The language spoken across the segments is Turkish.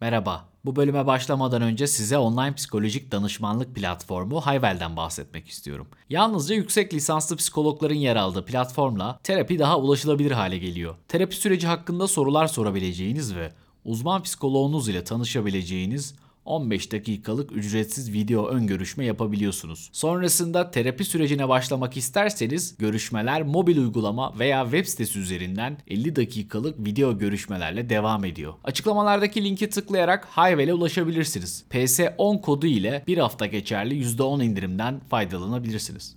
Merhaba. Bu bölüme başlamadan önce size online psikolojik danışmanlık platformu Hayvel'den bahsetmek istiyorum. Yalnızca yüksek lisanslı psikologların yer aldığı platformla terapi daha ulaşılabilir hale geliyor. Terapi süreci hakkında sorular sorabileceğiniz ve uzman psikoloğunuz ile tanışabileceğiniz 15 dakikalık ücretsiz video ön görüşme yapabiliyorsunuz. Sonrasında terapi sürecine başlamak isterseniz görüşmeler mobil uygulama veya web sitesi üzerinden 50 dakikalık video görüşmelerle devam ediyor. Açıklamalardaki linki tıklayarak Hayvel'e ulaşabilirsiniz. PS10 kodu ile bir hafta geçerli %10 indirimden faydalanabilirsiniz.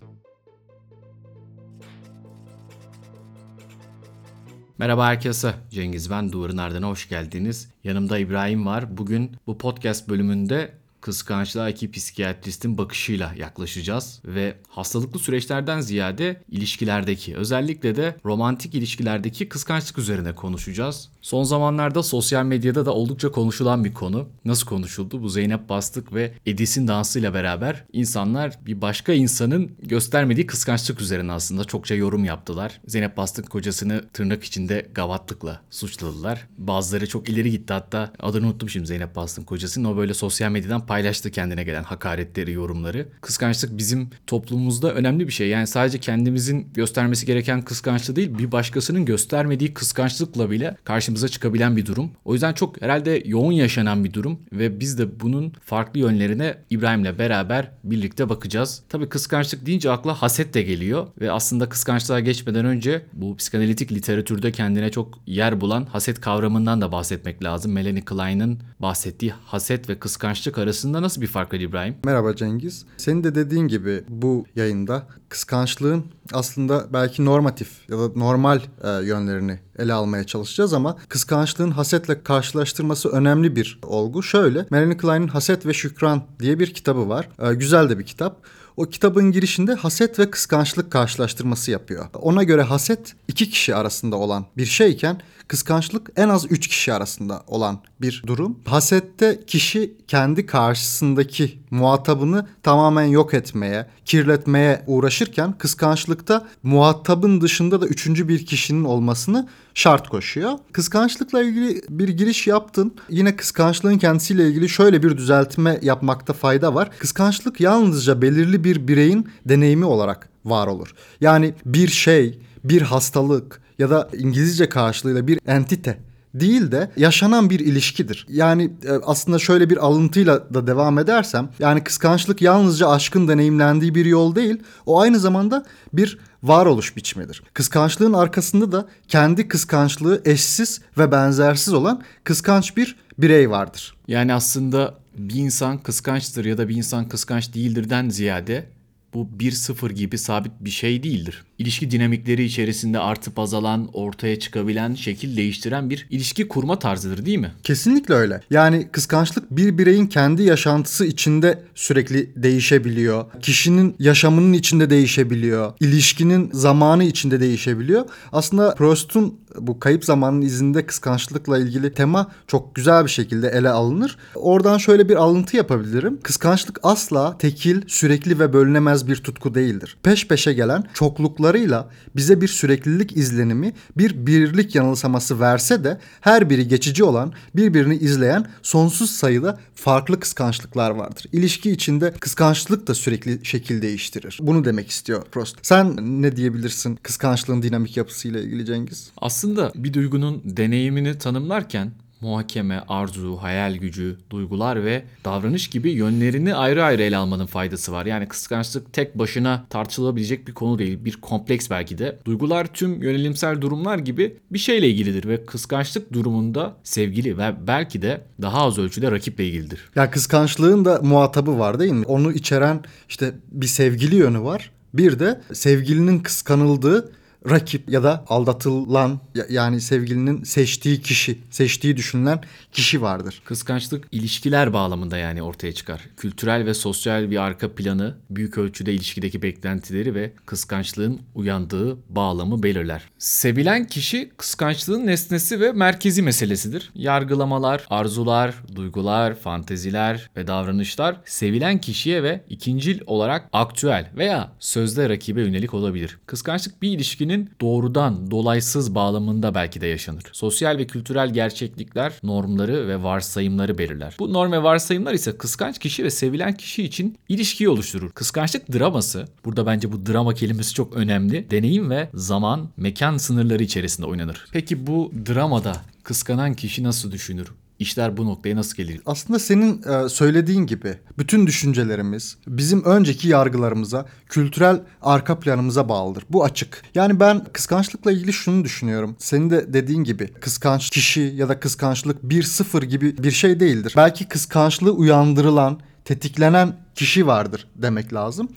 Merhaba herkese. Cengiz ben. Duvarın Ardına hoş geldiniz. Yanımda İbrahim var. Bugün bu podcast bölümünde kıskançlığa iki psikiyatristin bakışıyla yaklaşacağız ve hastalıklı süreçlerden ziyade ilişkilerdeki özellikle de romantik ilişkilerdeki kıskançlık üzerine konuşacağız. Son zamanlarda sosyal medyada da oldukça konuşulan bir konu. Nasıl konuşuldu? Bu Zeynep Bastık ve Edis'in dansıyla beraber insanlar bir başka insanın göstermediği kıskançlık üzerine aslında çokça yorum yaptılar. Zeynep Bastık kocasını tırnak içinde gavatlıkla suçladılar. Bazıları çok ileri gitti hatta adını unuttum şimdi Zeynep Bastık'ın kocasının o böyle sosyal medyadan paylaştı kendine gelen hakaretleri, yorumları. Kıskançlık bizim toplumumuzda önemli bir şey. Yani sadece kendimizin göstermesi gereken kıskançlığı değil, bir başkasının göstermediği kıskançlıkla bile karşımıza çıkabilen bir durum. O yüzden çok herhalde yoğun yaşanan bir durum ve biz de bunun farklı yönlerine İbrahim'le beraber birlikte bakacağız. Tabii kıskançlık deyince akla haset de geliyor ve aslında kıskançlığa geçmeden önce bu psikanalitik literatürde kendine çok yer bulan haset kavramından da bahsetmek lazım. Melanie Klein'ın bahsettiği haset ve kıskançlık arasında arasında nasıl bir fark var İbrahim? Merhaba Cengiz. Senin de dediğin gibi bu yayında kıskançlığın aslında belki normatif ya da normal e, yönlerini ele almaya çalışacağız ama kıskançlığın hasetle karşılaştırması önemli bir olgu. Şöyle, Melanie Klein'in Haset ve Şükran diye bir kitabı var. E, güzel de bir kitap. O kitabın girişinde haset ve kıskançlık karşılaştırması yapıyor. Ona göre haset iki kişi arasında olan bir şeyken kıskançlık en az üç kişi arasında olan bir durum. Hasette kişi kendi karşısındaki muhatabını tamamen yok etmeye, kirletmeye uğraşırken kıskançlıkta muhatabın dışında da üçüncü bir kişinin olmasını şart koşuyor. Kıskançlıkla ilgili bir giriş yaptın. Yine kıskançlığın kendisiyle ilgili şöyle bir düzeltme yapmakta fayda var. Kıskançlık yalnızca belirli bir bireyin deneyimi olarak var olur. Yani bir şey, bir hastalık ya da İngilizce karşılığıyla bir entite değil de yaşanan bir ilişkidir. Yani e, aslında şöyle bir alıntıyla da devam edersem yani kıskançlık yalnızca aşkın deneyimlendiği bir yol değil o aynı zamanda bir varoluş biçimidir. Kıskançlığın arkasında da kendi kıskançlığı eşsiz ve benzersiz olan kıskanç bir birey vardır. Yani aslında bir insan kıskançtır ya da bir insan kıskanç değildirden ziyade bu 1-0 gibi sabit bir şey değildir. İlişki dinamikleri içerisinde artıp azalan, ortaya çıkabilen, şekil değiştiren bir ilişki kurma tarzıdır değil mi? Kesinlikle öyle. Yani kıskançlık bir bireyin kendi yaşantısı içinde sürekli değişebiliyor. Kişinin yaşamının içinde değişebiliyor. İlişkinin zamanı içinde değişebiliyor. Aslında Proust'un bu kayıp zamanın izinde kıskançlıkla ilgili tema çok güzel bir şekilde ele alınır. Oradan şöyle bir alıntı yapabilirim. Kıskançlık asla tekil, sürekli ve bölünemez bir tutku değildir. Peş peşe gelen çokluklarıyla bize bir süreklilik izlenimi, bir birlik yanılsaması verse de her biri geçici olan, birbirini izleyen sonsuz sayıda farklı kıskançlıklar vardır. İlişki içinde kıskançlık da sürekli şekil değiştirir. Bunu demek istiyor Prost. Sen ne diyebilirsin kıskançlığın dinamik yapısıyla ilgili Cengiz? Aslında bir duygunun deneyimini tanımlarken muhakeme, arzu, hayal gücü, duygular ve davranış gibi yönlerini ayrı ayrı ele almanın faydası var. Yani kıskançlık tek başına tartışılabilecek bir konu değil. Bir kompleks belki de. Duygular tüm yönelimsel durumlar gibi bir şeyle ilgilidir ve kıskançlık durumunda sevgili ve belki de daha az ölçüde rakiple ilgilidir. Ya kıskançlığın da muhatabı var değil mi? Onu içeren işte bir sevgili yönü var. Bir de sevgilinin kıskanıldığı rakip ya da aldatılan yani sevgilinin seçtiği kişi, seçtiği düşünülen kişi vardır. Kıskançlık ilişkiler bağlamında yani ortaya çıkar. Kültürel ve sosyal bir arka planı büyük ölçüde ilişkideki beklentileri ve kıskançlığın uyandığı bağlamı belirler. Sevilen kişi kıskançlığın nesnesi ve merkezi meselesidir. Yargılamalar, arzular, duygular, fanteziler ve davranışlar sevilen kişiye ve ikincil olarak aktüel veya sözde rakibe yönelik olabilir. Kıskançlık bir ilişkinin ilişkinin doğrudan dolaysız bağlamında belki de yaşanır. Sosyal ve kültürel gerçeklikler normları ve varsayımları belirler. Bu norm ve varsayımlar ise kıskanç kişi ve sevilen kişi için ilişkiyi oluşturur. Kıskançlık draması, burada bence bu drama kelimesi çok önemli. Deneyim ve zaman, mekan sınırları içerisinde oynanır. Peki bu dramada kıskanan kişi nasıl düşünür? İşler bu noktaya nasıl gelir? Aslında senin e, söylediğin gibi bütün düşüncelerimiz bizim önceki yargılarımıza, kültürel arka planımıza bağlıdır. Bu açık. Yani ben kıskançlıkla ilgili şunu düşünüyorum. Senin de dediğin gibi kıskanç kişi ya da kıskançlık bir sıfır gibi bir şey değildir. Belki kıskançlığı uyandırılan, tetiklenen kişi vardır demek lazım.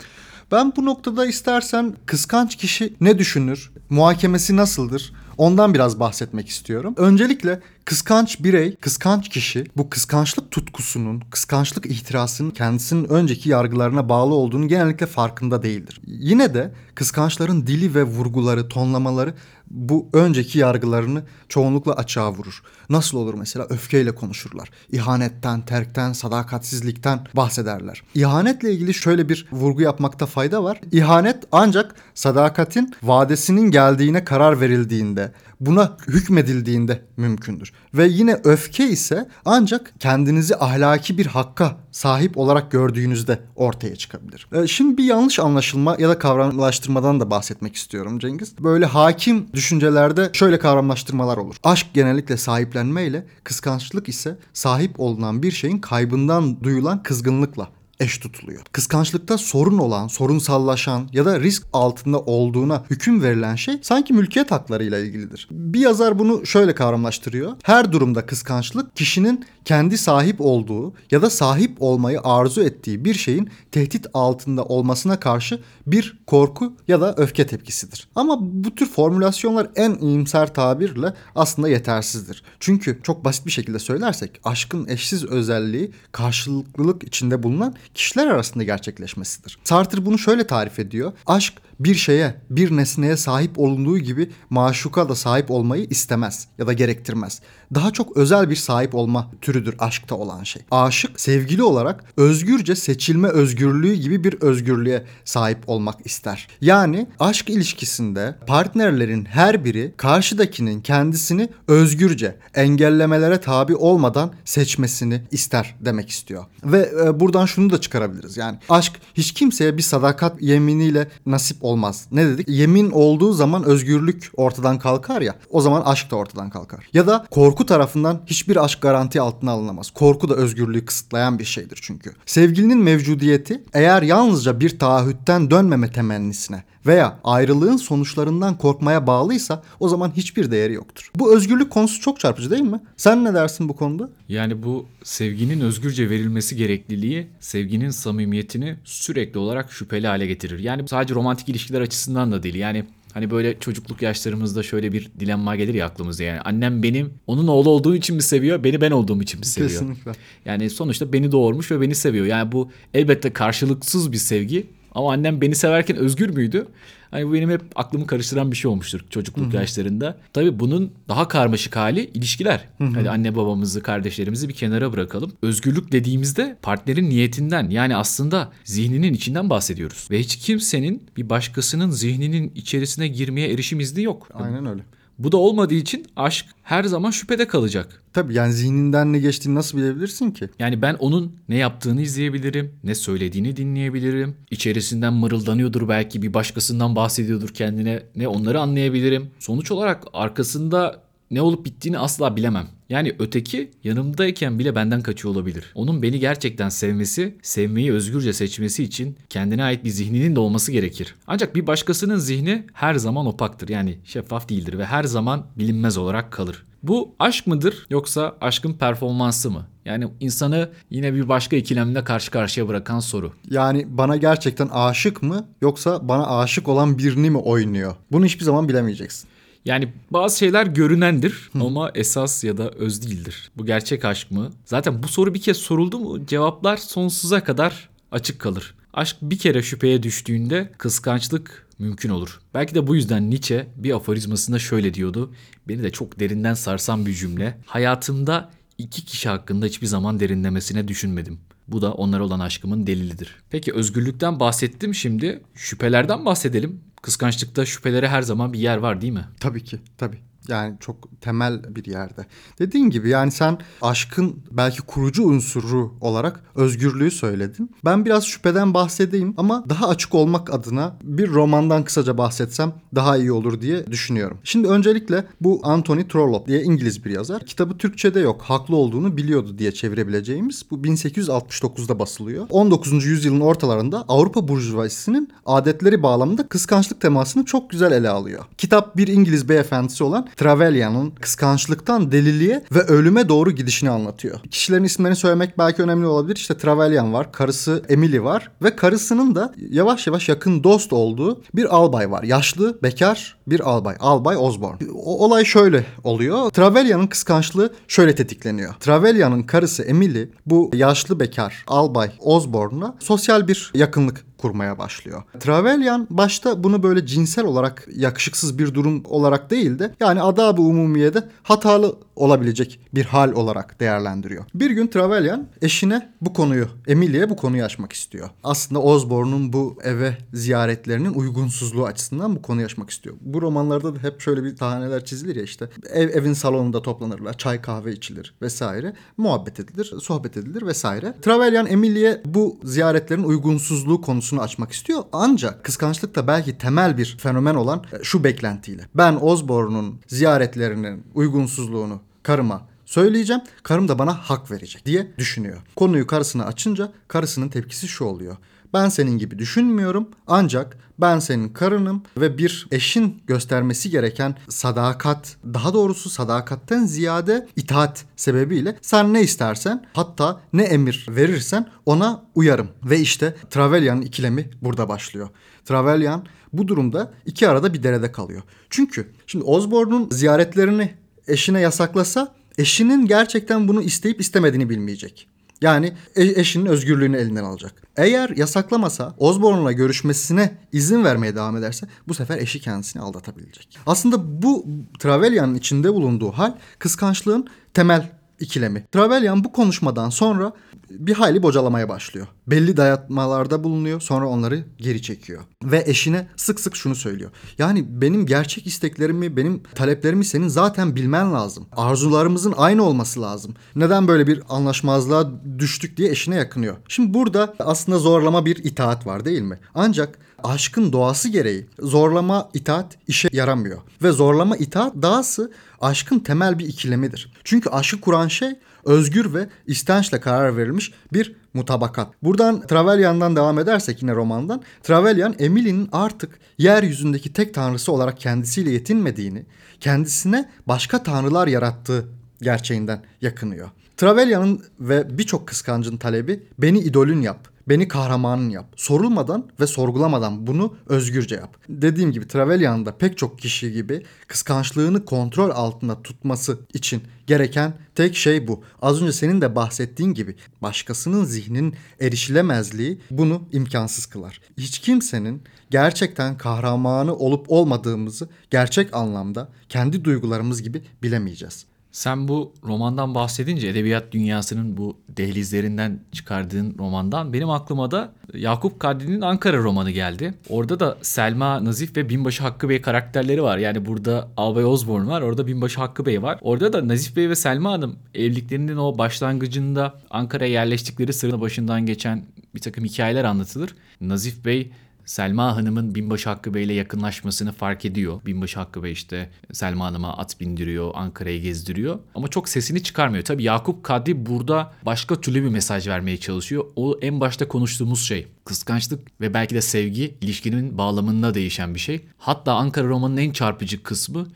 Ben bu noktada istersen kıskanç kişi ne düşünür, muhakemesi nasıldır? Ondan biraz bahsetmek istiyorum. Öncelikle kıskanç birey, kıskanç kişi bu kıskançlık tutkusunun, kıskançlık ihtirasının kendisinin önceki yargılarına bağlı olduğunu genellikle farkında değildir. Yine de kıskançların dili ve vurguları, tonlamaları bu önceki yargılarını çoğunlukla açığa vurur. Nasıl olur mesela öfkeyle konuşurlar. İhanetten, terkten, sadakatsizlikten bahsederler. İhanetle ilgili şöyle bir vurgu yapmakta fayda var. İhanet ancak sadakatin vadesinin geldiğine karar verildiğinde, buna hükmedildiğinde mümkündür. Ve yine öfke ise ancak kendinizi ahlaki bir hakka sahip olarak gördüğünüzde ortaya çıkabilir. Ee, şimdi bir yanlış anlaşılma ya da kavramlaştırmadan da bahsetmek istiyorum Cengiz. Böyle hakim düşüncelerde şöyle kavramlaştırmalar olur. Aşk genellikle sahiplenme ile kıskançlık ise sahip olunan bir şeyin kaybından duyulan kızgınlıkla eş tutuluyor. Kıskançlıkta sorun olan, sorunsallaşan ya da risk altında olduğuna hüküm verilen şey sanki mülkiyet haklarıyla ilgilidir. Bir yazar bunu şöyle kavramlaştırıyor. Her durumda kıskançlık kişinin kendi sahip olduğu ya da sahip olmayı arzu ettiği bir şeyin tehdit altında olmasına karşı bir korku ya da öfke tepkisidir. Ama bu tür formülasyonlar en iyimser tabirle aslında yetersizdir. Çünkü çok basit bir şekilde söylersek aşkın eşsiz özelliği karşılıklılık içinde bulunan kişiler arasında gerçekleşmesidir. Sartre bunu şöyle tarif ediyor. Aşk bir şeye, bir nesneye sahip olunduğu gibi maşuka da sahip olmayı istemez ya da gerektirmez. Daha çok özel bir sahip olma türüdür aşkta olan şey. Aşık sevgili olarak özgürce seçilme özgürlüğü gibi bir özgürlüğe sahip olmak ister. Yani aşk ilişkisinde partnerlerin her biri karşıdakinin kendisini özgürce engellemelere tabi olmadan seçmesini ister demek istiyor. Ve e, buradan şunu da çıkarabiliriz. Yani aşk hiç kimseye bir sadakat yeminiyle nasip olmaz. Ne dedik? Yemin olduğu zaman özgürlük ortadan kalkar ya. O zaman aşk da ortadan kalkar. Ya da korku tarafından hiçbir aşk garanti altına alınamaz. Korku da özgürlüğü kısıtlayan bir şeydir çünkü. Sevgilinin mevcudiyeti eğer yalnızca bir taahhütten dönmeme temennisine veya ayrılığın sonuçlarından korkmaya bağlıysa o zaman hiçbir değeri yoktur. Bu özgürlük konusu çok çarpıcı değil mi? Sen ne dersin bu konuda? Yani bu sevginin özgürce verilmesi gerekliliği sevginin samimiyetini sürekli olarak şüpheli hale getirir. Yani sadece romantik ilişkiler açısından da değil. Yani Hani böyle çocukluk yaşlarımızda şöyle bir dilemma gelir ya aklımıza yani. Annem benim onun oğlu olduğu için mi seviyor, beni ben olduğum için mi seviyor? Kesinlikle. Yani sonuçta beni doğurmuş ve beni seviyor. Yani bu elbette karşılıksız bir sevgi ama annem beni severken özgür müydü? Hani bu benim hep aklımı karıştıran bir şey olmuştur çocukluk Hı-hı. yaşlarında. Tabii bunun daha karmaşık hali ilişkiler. Hı-hı. Hadi anne babamızı, kardeşlerimizi bir kenara bırakalım. Özgürlük dediğimizde partnerin niyetinden yani aslında zihninin içinden bahsediyoruz. Ve hiç kimsenin bir başkasının zihninin içerisine girmeye erişim izni yok. Aynen öyle. Bu da olmadığı için aşk her zaman şüphede kalacak. Tabii yani zihninden ne geçtiğini nasıl bilebilirsin ki? Yani ben onun ne yaptığını izleyebilirim, ne söylediğini dinleyebilirim. İçerisinden mırıldanıyordur belki bir başkasından bahsediyordur kendine. Ne onları anlayabilirim. Sonuç olarak arkasında ne olup bittiğini asla bilemem. Yani öteki yanımdayken bile benden kaçıyor olabilir. Onun beni gerçekten sevmesi, sevmeyi özgürce seçmesi için kendine ait bir zihninin de olması gerekir. Ancak bir başkasının zihni her zaman opaktır. Yani şeffaf değildir ve her zaman bilinmez olarak kalır. Bu aşk mıdır yoksa aşkın performansı mı? Yani insanı yine bir başka ikilemle karşı karşıya bırakan soru. Yani bana gerçekten aşık mı yoksa bana aşık olan birini mi oynuyor? Bunu hiçbir zaman bilemeyeceksin. Yani bazı şeyler görünendir Hı. ama esas ya da öz değildir. Bu gerçek aşk mı? Zaten bu soru bir kez soruldu mu cevaplar sonsuza kadar açık kalır. Aşk bir kere şüpheye düştüğünde kıskançlık mümkün olur. Belki de bu yüzden Nietzsche bir aforizmasında şöyle diyordu. Beni de çok derinden sarsan bir cümle. Hayatımda iki kişi hakkında hiçbir zaman derinlemesine düşünmedim. Bu da onlara olan aşkımın delilidir. Peki özgürlükten bahsettim şimdi. Şüphelerden bahsedelim Kıskançlıkta şüphelere her zaman bir yer var değil mi? Tabii ki tabii. Yani çok temel bir yerde. Dediğin gibi yani sen aşkın belki kurucu unsuru olarak özgürlüğü söyledin. Ben biraz şüpheden bahsedeyim ama daha açık olmak adına bir romandan kısaca bahsetsem daha iyi olur diye düşünüyorum. Şimdi öncelikle bu Anthony Trollope diye İngiliz bir yazar. Kitabı Türkçe'de yok. Haklı olduğunu biliyordu diye çevirebileceğimiz. Bu 1869'da basılıyor. 19. yüzyılın ortalarında Avrupa burjuvazisinin adetleri bağlamında kıskançlık temasını çok güzel ele alıyor. Kitap bir İngiliz beyefendisi olan Trevelyan'ın kıskançlıktan deliliğe ve ölüme doğru gidişini anlatıyor. Kişilerin isimlerini söylemek belki önemli olabilir. İşte Trevelyan var, karısı Emily var ve karısının da yavaş yavaş yakın dost olduğu bir albay var. Yaşlı, bekar bir albay. Albay Osborne. O olay şöyle oluyor. Trevelyan'ın kıskançlığı şöyle tetikleniyor. Trevelyan'ın karısı Emily bu yaşlı bekar albay Osborne'la sosyal bir yakınlık kurmaya başlıyor. Trevelyan başta bunu böyle cinsel olarak yakışıksız bir durum olarak değil de yani adab-ı umumiyede hatalı olabilecek bir hal olarak değerlendiriyor. Bir gün Trevelyan eşine bu konuyu, Emily'e bu konuyu açmak istiyor. Aslında Osborne'un bu eve ziyaretlerinin uygunsuzluğu açısından bu konuyu açmak istiyor. Bu romanlarda da hep şöyle bir tahaneler çizilir ya işte ev evin salonunda toplanırlar, çay kahve içilir vesaire, muhabbet edilir, sohbet edilir vesaire. Trevelyan Emily'e bu ziyaretlerin uygunsuzluğu konusunu açmak istiyor. Ancak kıskançlık da belki temel bir fenomen olan şu beklentiyle. Ben Osborne'un ziyaretlerinin uygunsuzluğunu karıma söyleyeceğim. Karım da bana hak verecek diye düşünüyor. Konuyu karısına açınca karısının tepkisi şu oluyor. Ben senin gibi düşünmüyorum ancak ben senin karınım ve bir eşin göstermesi gereken sadakat, daha doğrusu sadakatten ziyade itaat sebebiyle sen ne istersen hatta ne emir verirsen ona uyarım. Ve işte Trevelyan'ın ikilemi burada başlıyor. Trevelyan bu durumda iki arada bir derede kalıyor. Çünkü şimdi Osborne'un ziyaretlerini eşine yasaklasa eşinin gerçekten bunu isteyip istemediğini bilmeyecek. Yani e- eşinin özgürlüğünü elinden alacak. Eğer yasaklamasa Osborne'la görüşmesine izin vermeye devam ederse bu sefer eşi kendisini aldatabilecek. Aslında bu Trevelyan'ın içinde bulunduğu hal kıskançlığın temel ikilemi. Trevelyan bu konuşmadan sonra bir hayli bocalamaya başlıyor. Belli dayatmalarda bulunuyor sonra onları geri çekiyor. Ve eşine sık sık şunu söylüyor. Yani benim gerçek isteklerimi, benim taleplerimi senin zaten bilmen lazım. Arzularımızın aynı olması lazım. Neden böyle bir anlaşmazlığa düştük diye eşine yakınıyor. Şimdi burada aslında zorlama bir itaat var değil mi? Ancak aşkın doğası gereği zorlama itaat işe yaramıyor. Ve zorlama itaat dahası aşkın temel bir ikilemidir. Çünkü aşkı kuran şey özgür ve istençle karar verilmiş bir mutabakat. Buradan Trevelyan'dan devam edersek yine romandan Trevelyan Emily'nin artık yeryüzündeki tek tanrısı olarak kendisiyle yetinmediğini, kendisine başka tanrılar yarattığı gerçeğinden yakınıyor. Trevelyan'ın ve birçok kıskancın talebi beni idolün yap, beni kahramanın yap. Sorulmadan ve sorgulamadan bunu özgürce yap. Dediğim gibi Trevelyan'da pek çok kişi gibi kıskançlığını kontrol altında tutması için gereken tek şey bu. Az önce senin de bahsettiğin gibi başkasının zihninin erişilemezliği bunu imkansız kılar. Hiç kimsenin gerçekten kahramanı olup olmadığımızı gerçek anlamda kendi duygularımız gibi bilemeyeceğiz. Sen bu romandan bahsedince edebiyat dünyasının bu dehlizlerinden çıkardığın romandan benim aklıma da Yakup Kadri'nin Ankara romanı geldi. Orada da Selma Nazif ve Binbaşı Hakkı Bey karakterleri var. Yani burada Albay Osborne var, orada Binbaşı Hakkı Bey var. Orada da Nazif Bey ve Selma Hanım evliliklerinin o başlangıcında Ankara'ya yerleştikleri sırada başından geçen bir takım hikayeler anlatılır. Nazif Bey Selma Hanım'ın Binbaşı Hakkı Bey ile yakınlaşmasını fark ediyor. Binbaşı Hakkı Bey işte Selma Hanım'a at bindiriyor, Ankara'yı gezdiriyor. Ama çok sesini çıkarmıyor. Tabii Yakup Kadri burada başka türlü bir mesaj vermeye çalışıyor. O en başta konuştuğumuz şey. Kıskançlık ve belki de sevgi ilişkinin bağlamında değişen bir şey. Hatta Ankara romanının en çarpıcı kısmı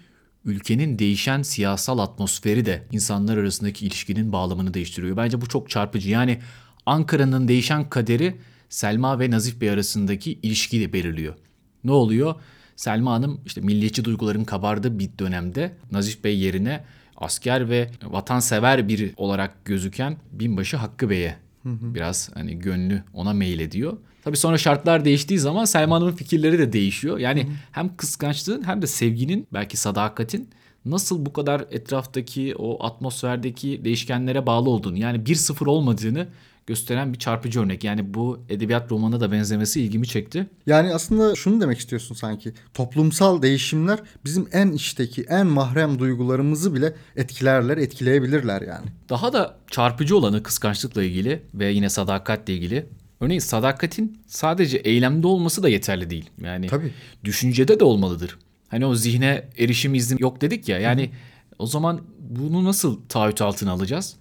ülkenin değişen siyasal atmosferi de insanlar arasındaki ilişkinin bağlamını değiştiriyor. Bence bu çok çarpıcı. Yani Ankara'nın değişen kaderi Selma ve Nazif Bey arasındaki ilişkiyi de belirliyor. Ne oluyor? Selma Hanım işte milliyetçi duyguların kabardığı bir dönemde Nazif Bey yerine asker ve vatansever biri olarak gözüken binbaşı Hakkı Bey'e biraz hani gönlü ona mail ediyor. Tabii sonra şartlar değiştiği zaman Selma Hanım'ın fikirleri de değişiyor. Yani hem kıskançlığın hem de sevginin belki sadakatin nasıl bu kadar etraftaki o atmosferdeki değişkenlere bağlı olduğunu yani bir sıfır olmadığını gösteren bir çarpıcı örnek. Yani bu edebiyat romanına da benzemesi ilgimi çekti. Yani aslında şunu demek istiyorsun sanki. Toplumsal değişimler bizim en içteki, en mahrem duygularımızı bile etkilerler, etkileyebilirler yani. Daha da çarpıcı olanı kıskançlıkla ilgili ve yine sadakatle ilgili. Örneğin sadakatin sadece eylemde olması da yeterli değil. Yani Tabii. düşüncede de olmalıdır. Hani o zihne erişim iznim yok dedik ya. Yani o zaman bunu nasıl taahhüt altına alacağız?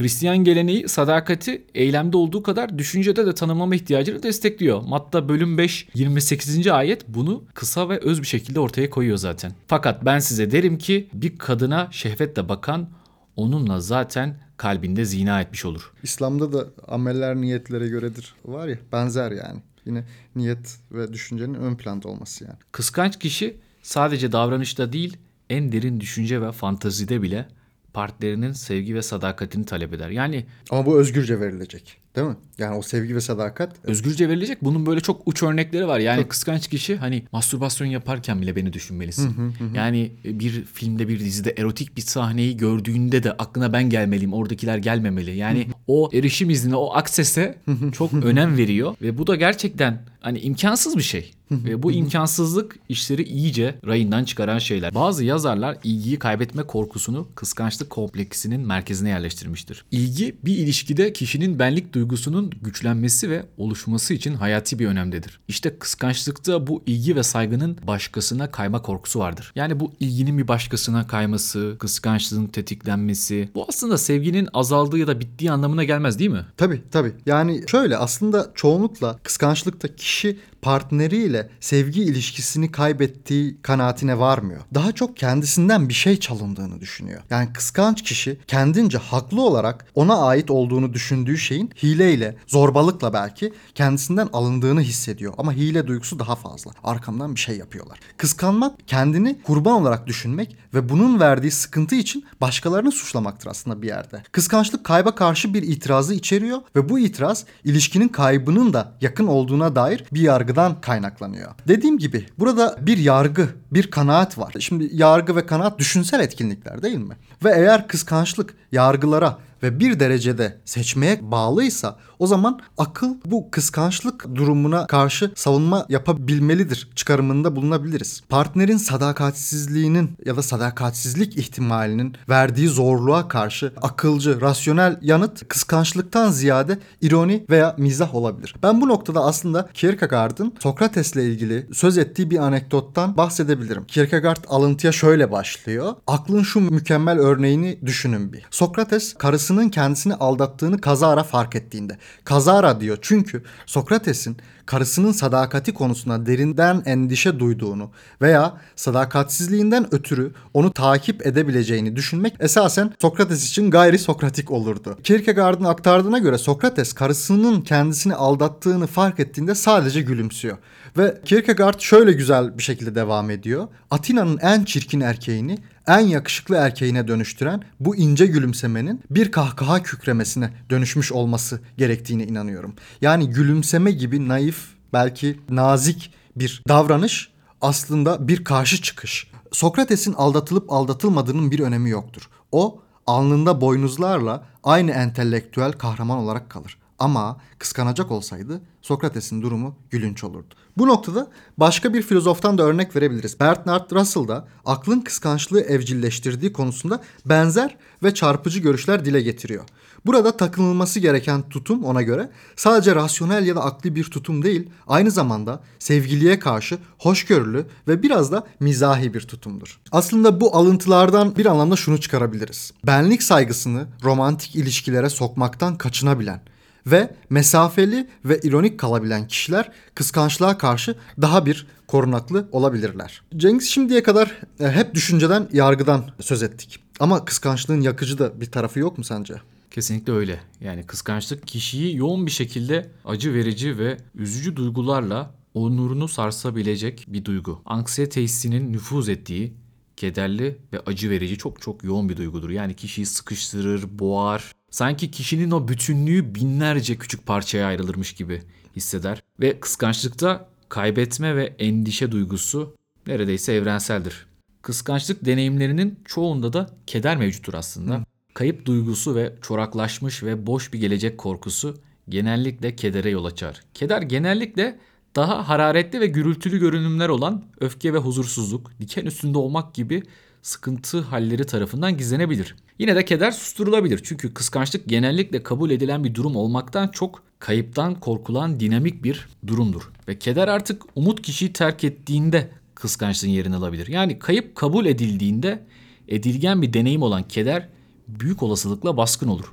Hristiyan geleneği sadakati eylemde olduğu kadar düşüncede de tanımlama ihtiyacını destekliyor. Matta bölüm 5 28. ayet bunu kısa ve öz bir şekilde ortaya koyuyor zaten. Fakat ben size derim ki bir kadına şehvetle bakan onunla zaten kalbinde zina etmiş olur. İslam'da da ameller niyetlere göredir. Var ya benzer yani. Yine niyet ve düşüncenin ön planda olması yani. Kıskanç kişi sadece davranışta değil en derin düşünce ve fantazide bile partnerinin sevgi ve sadakatini talep eder. Yani Ama bu özgürce verilecek. Değil mi? Yani o sevgi ve sadakat özgürce verilecek. Bunun böyle çok uç örnekleri var. Yani kıskanç kişi hani mastürbasyon yaparken bile beni düşünmelisin. Yani bir filmde bir dizide erotik bir sahneyi gördüğünde de aklına ben gelmeliyim. Oradakiler gelmemeli. Yani o erişim iznine, o aksese çok önem veriyor ve bu da gerçekten hani imkansız bir şey. ve bu imkansızlık işleri iyice rayından çıkaran şeyler. Bazı yazarlar ilgiyi kaybetme korkusunu kıskançlık kompleksinin merkezine yerleştirmiştir. İlgi bir ilişkide kişinin benlik duygusunun güçlenmesi ve oluşması için hayati bir önemdedir. İşte kıskançlıkta bu ilgi ve saygının başkasına kayma korkusu vardır. Yani bu ilginin bir başkasına kayması, kıskançlığın tetiklenmesi bu aslında sevginin azaldığı ya da bittiği anlamına gelmez değil mi? Tabii tabii. Yani şöyle aslında çoğunlukla kıskançlıkta kişi вещи partneriyle sevgi ilişkisini kaybettiği kanaatine varmıyor. Daha çok kendisinden bir şey çalındığını düşünüyor. Yani kıskanç kişi kendince haklı olarak ona ait olduğunu düşündüğü şeyin hileyle, zorbalıkla belki kendisinden alındığını hissediyor. Ama hile duygusu daha fazla. Arkamdan bir şey yapıyorlar. Kıskanmak kendini kurban olarak düşünmek ve bunun verdiği sıkıntı için başkalarını suçlamaktır aslında bir yerde. Kıskançlık kayba karşı bir itirazı içeriyor ve bu itiraz ilişkinin kaybının da yakın olduğuna dair bir yargıdan kaynaklanıyor. Dediğim gibi burada bir yargı, bir kanaat var. Şimdi yargı ve kanaat düşünsel etkinlikler değil mi? Ve eğer kıskançlık yargılara ve bir derecede seçmeye bağlıysa o zaman akıl bu kıskançlık durumuna karşı savunma yapabilmelidir çıkarımında bulunabiliriz. Partnerin sadakatsizliğinin ya da sadakatsizlik ihtimalinin verdiği zorluğa karşı akılcı, rasyonel yanıt kıskançlıktan ziyade ironi veya mizah olabilir. Ben bu noktada aslında Kierkegaard'ın Sokrates'le ilgili söz ettiği bir anekdottan bahsedebilirim. Kierkegaard alıntıya şöyle başlıyor. Aklın şu mükemmel örneğini düşünün bir. Sokrates karısının kendisini aldattığını kazara fark ettiğinde. Kazara diyor çünkü Sokrates'in karısının sadakati konusunda derinden endişe duyduğunu veya sadakatsizliğinden ötürü onu takip edebileceğini düşünmek esasen Sokrates için gayri sokratik olurdu. Kierkegaard'ın aktardığına göre Sokrates karısının kendisini aldattığını fark ettiğinde sadece gülümsüyor. Ve Kierkegaard şöyle güzel bir şekilde devam ediyor. Atina'nın en çirkin erkeğini en yakışıklı erkeğine dönüştüren bu ince gülümsemenin bir kahkaha kükremesine dönüşmüş olması gerektiğine inanıyorum. Yani gülümseme gibi naif, belki nazik bir davranış aslında bir karşı çıkış. Sokrates'in aldatılıp aldatılmadığının bir önemi yoktur. O alnında boynuzlarla aynı entelektüel kahraman olarak kalır. Ama kıskanacak olsaydı Sokrates'in durumu gülünç olurdu. Bu noktada başka bir filozoftan da örnek verebiliriz. Bertrand Russell da aklın kıskançlığı evcilleştirdiği konusunda benzer ve çarpıcı görüşler dile getiriyor. Burada takınılması gereken tutum ona göre sadece rasyonel ya da akli bir tutum değil, aynı zamanda sevgiliye karşı hoşgörülü ve biraz da mizahi bir tutumdur. Aslında bu alıntılardan bir anlamda şunu çıkarabiliriz. Benlik saygısını romantik ilişkilere sokmaktan kaçınabilen ve mesafeli ve ironik kalabilen kişiler kıskançlığa karşı daha bir korunaklı olabilirler. Cengiz şimdiye kadar e, hep düşünceden, yargıdan söz ettik. Ama kıskançlığın yakıcı da bir tarafı yok mu sence? Kesinlikle öyle. Yani kıskançlık kişiyi yoğun bir şekilde acı verici ve üzücü duygularla onurunu sarsabilecek bir duygu. Anksiyete hissinin nüfuz ettiği kederli ve acı verici çok çok yoğun bir duygudur. Yani kişiyi sıkıştırır, boğar. Sanki kişinin o bütünlüğü binlerce küçük parçaya ayrılırmış gibi hisseder. Ve kıskançlıkta kaybetme ve endişe duygusu neredeyse evrenseldir. Kıskançlık deneyimlerinin çoğunda da keder mevcuttur aslında. Kayıp duygusu ve çoraklaşmış ve boş bir gelecek korkusu genellikle kedere yol açar. Keder genellikle daha hararetli ve gürültülü görünümler olan öfke ve huzursuzluk, diken üstünde olmak gibi sıkıntı halleri tarafından gizlenebilir. Yine de keder susturulabilir. Çünkü kıskançlık genellikle kabul edilen bir durum olmaktan çok kayıptan korkulan dinamik bir durumdur. Ve keder artık umut kişiyi terk ettiğinde kıskançlığın yerini alabilir. Yani kayıp kabul edildiğinde edilgen bir deneyim olan keder büyük olasılıkla baskın olur.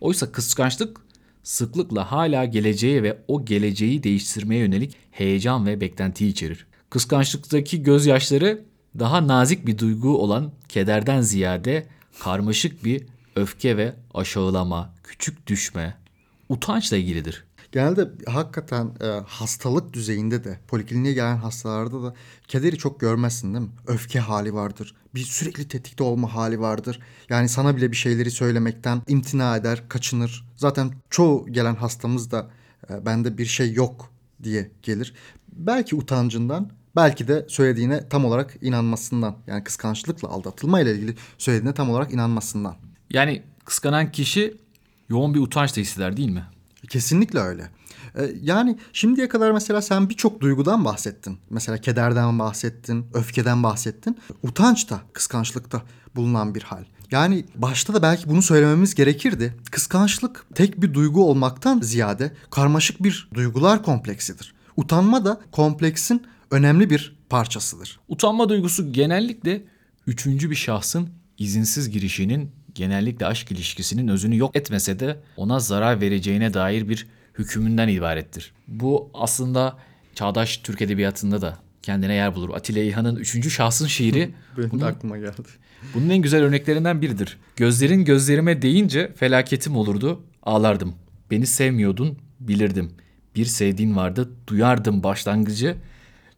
Oysa kıskançlık sıklıkla hala geleceğe ve o geleceği değiştirmeye yönelik heyecan ve beklentiyi içerir. Kıskançlıktaki gözyaşları daha nazik bir duygu olan kederden ziyade karmaşık bir öfke ve aşağılama, küçük düşme, utançla ilgilidir. Genelde hakikaten e, hastalık düzeyinde de polikliniğe gelen hastalarda da kederi çok görmezsin değil mi? Öfke hali vardır. Bir sürekli tetikte olma hali vardır. Yani sana bile bir şeyleri söylemekten imtina eder, kaçınır. Zaten çoğu gelen hastamız da e, bende bir şey yok diye gelir. Belki utancından, belki de söylediğine tam olarak inanmasından. Yani kıskançlıkla aldatılma ile ilgili söylediğine tam olarak inanmasından. Yani kıskanan kişi yoğun bir utanç da hisseder değil mi? Kesinlikle öyle. Ee, yani şimdiye kadar mesela sen birçok duygudan bahsettin. Mesela kederden bahsettin, öfkeden bahsettin. Utanç da kıskançlıkta bulunan bir hal. Yani başta da belki bunu söylememiz gerekirdi. Kıskançlık tek bir duygu olmaktan ziyade karmaşık bir duygular kompleksidir. Utanma da kompleksin önemli bir parçasıdır. Utanma duygusu genellikle üçüncü bir şahsın izinsiz girişinin genellikle aşk ilişkisinin özünü yok etmese de ona zarar vereceğine dair bir hükümünden ibarettir. Bu aslında çağdaş Türk edebiyatında da kendine yer bulur. Atilla İlhan'ın üçüncü şahsın şiiri Benim bunun, de aklıma geldi. Bunun en güzel örneklerinden biridir. Gözlerin gözlerime değince felaketim olurdu, ağlardım. Beni sevmiyordun, bilirdim. Bir sevdiğin vardı, duyardım başlangıcı.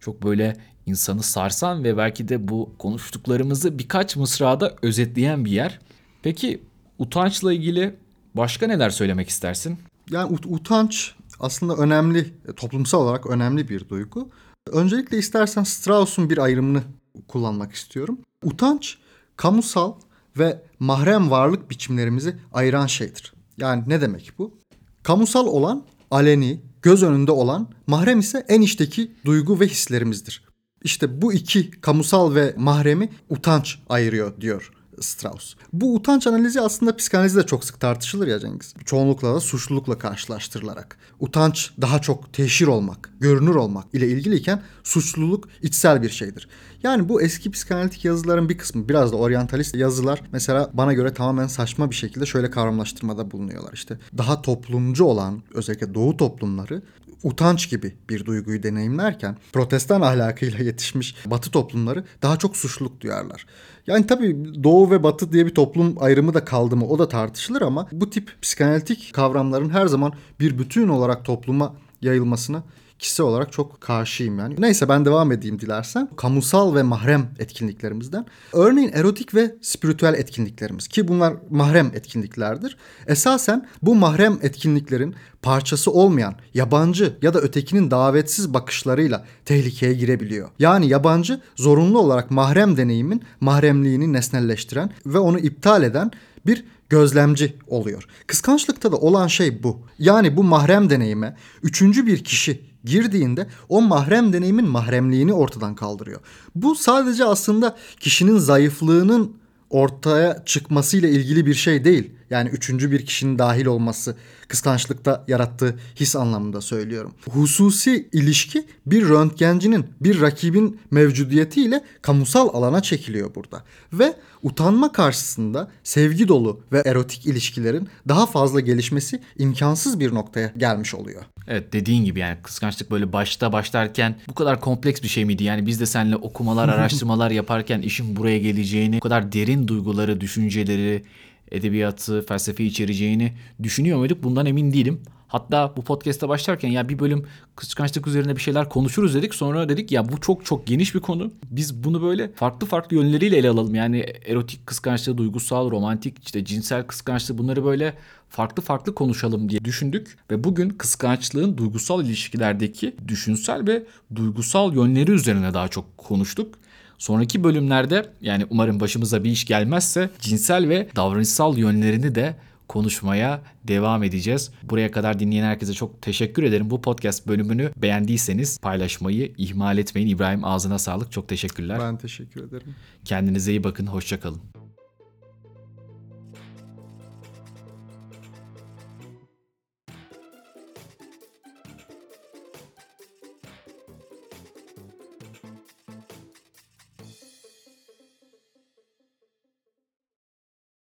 Çok böyle insanı sarsan ve belki de bu konuştuklarımızı birkaç mısrada özetleyen bir yer. Peki utançla ilgili başka neler söylemek istersin? Yani ut- utanç aslında önemli, toplumsal olarak önemli bir duygu. Öncelikle istersen Strauss'un bir ayrımını kullanmak istiyorum. Utanç, kamusal ve mahrem varlık biçimlerimizi ayıran şeydir. Yani ne demek bu? Kamusal olan aleni, göz önünde olan, mahrem ise en içteki duygu ve hislerimizdir. İşte bu iki kamusal ve mahremi utanç ayırıyor diyor Strauss. Bu utanç analizi aslında psikanalizde çok sık tartışılır ya Cengiz. Çoğunlukla da suçlulukla karşılaştırılarak. Utanç daha çok teşhir olmak, görünür olmak ile ilgiliyken suçluluk içsel bir şeydir. Yani bu eski psikanalitik yazıların bir kısmı biraz da oryantalist yazılar mesela bana göre tamamen saçma bir şekilde şöyle kavramlaştırmada bulunuyorlar. İşte daha toplumcu olan özellikle doğu toplumları utanç gibi bir duyguyu deneyimlerken protestan ahlakıyla yetişmiş batı toplumları daha çok suçluluk duyarlar. Yani tabii doğu ve batı diye bir toplum ayrımı da kaldı mı o da tartışılır ama bu tip psikanalitik kavramların her zaman bir bütün olarak topluma yayılmasına kişisel olarak çok karşıyım yani. Neyse ben devam edeyim dilersen. Kamusal ve mahrem etkinliklerimizden. Örneğin erotik ve spiritüel etkinliklerimiz ki bunlar mahrem etkinliklerdir. Esasen bu mahrem etkinliklerin parçası olmayan yabancı ya da ötekinin davetsiz bakışlarıyla tehlikeye girebiliyor. Yani yabancı zorunlu olarak mahrem deneyimin mahremliğini nesnelleştiren ve onu iptal eden bir gözlemci oluyor. Kıskançlıkta da olan şey bu. Yani bu mahrem deneyime üçüncü bir kişi girdiğinde o mahrem deneyimin mahremliğini ortadan kaldırıyor. Bu sadece aslında kişinin zayıflığının ortaya çıkmasıyla ilgili bir şey değil. Yani üçüncü bir kişinin dahil olması kıskançlıkta yarattığı his anlamında söylüyorum. Hususi ilişki bir röntgencinin bir rakibin mevcudiyetiyle kamusal alana çekiliyor burada. Ve utanma karşısında sevgi dolu ve erotik ilişkilerin daha fazla gelişmesi imkansız bir noktaya gelmiş oluyor. Evet dediğin gibi yani kıskançlık böyle başta başlarken bu kadar kompleks bir şey miydi? Yani biz de seninle okumalar, araştırmalar yaparken işin buraya geleceğini, bu kadar derin duyguları, düşünceleri, edebiyatı, felsefe içereceğini düşünüyor muyduk? Bundan emin değilim. Hatta bu podcast'a başlarken ya bir bölüm kıskançlık üzerine bir şeyler konuşuruz dedik. Sonra dedik ya bu çok çok geniş bir konu. Biz bunu böyle farklı farklı yönleriyle ele alalım. Yani erotik kıskançlığı, duygusal, romantik, işte cinsel kıskançlığı bunları böyle farklı farklı konuşalım diye düşündük. Ve bugün kıskançlığın duygusal ilişkilerdeki düşünsel ve duygusal yönleri üzerine daha çok konuştuk. Sonraki bölümlerde yani umarım başımıza bir iş gelmezse cinsel ve davranışsal yönlerini de konuşmaya devam edeceğiz. Buraya kadar dinleyen herkese çok teşekkür ederim. Bu podcast bölümünü beğendiyseniz paylaşmayı ihmal etmeyin. İbrahim ağzına sağlık. Çok teşekkürler. Ben teşekkür ederim. Kendinize iyi bakın. Hoşçakalın.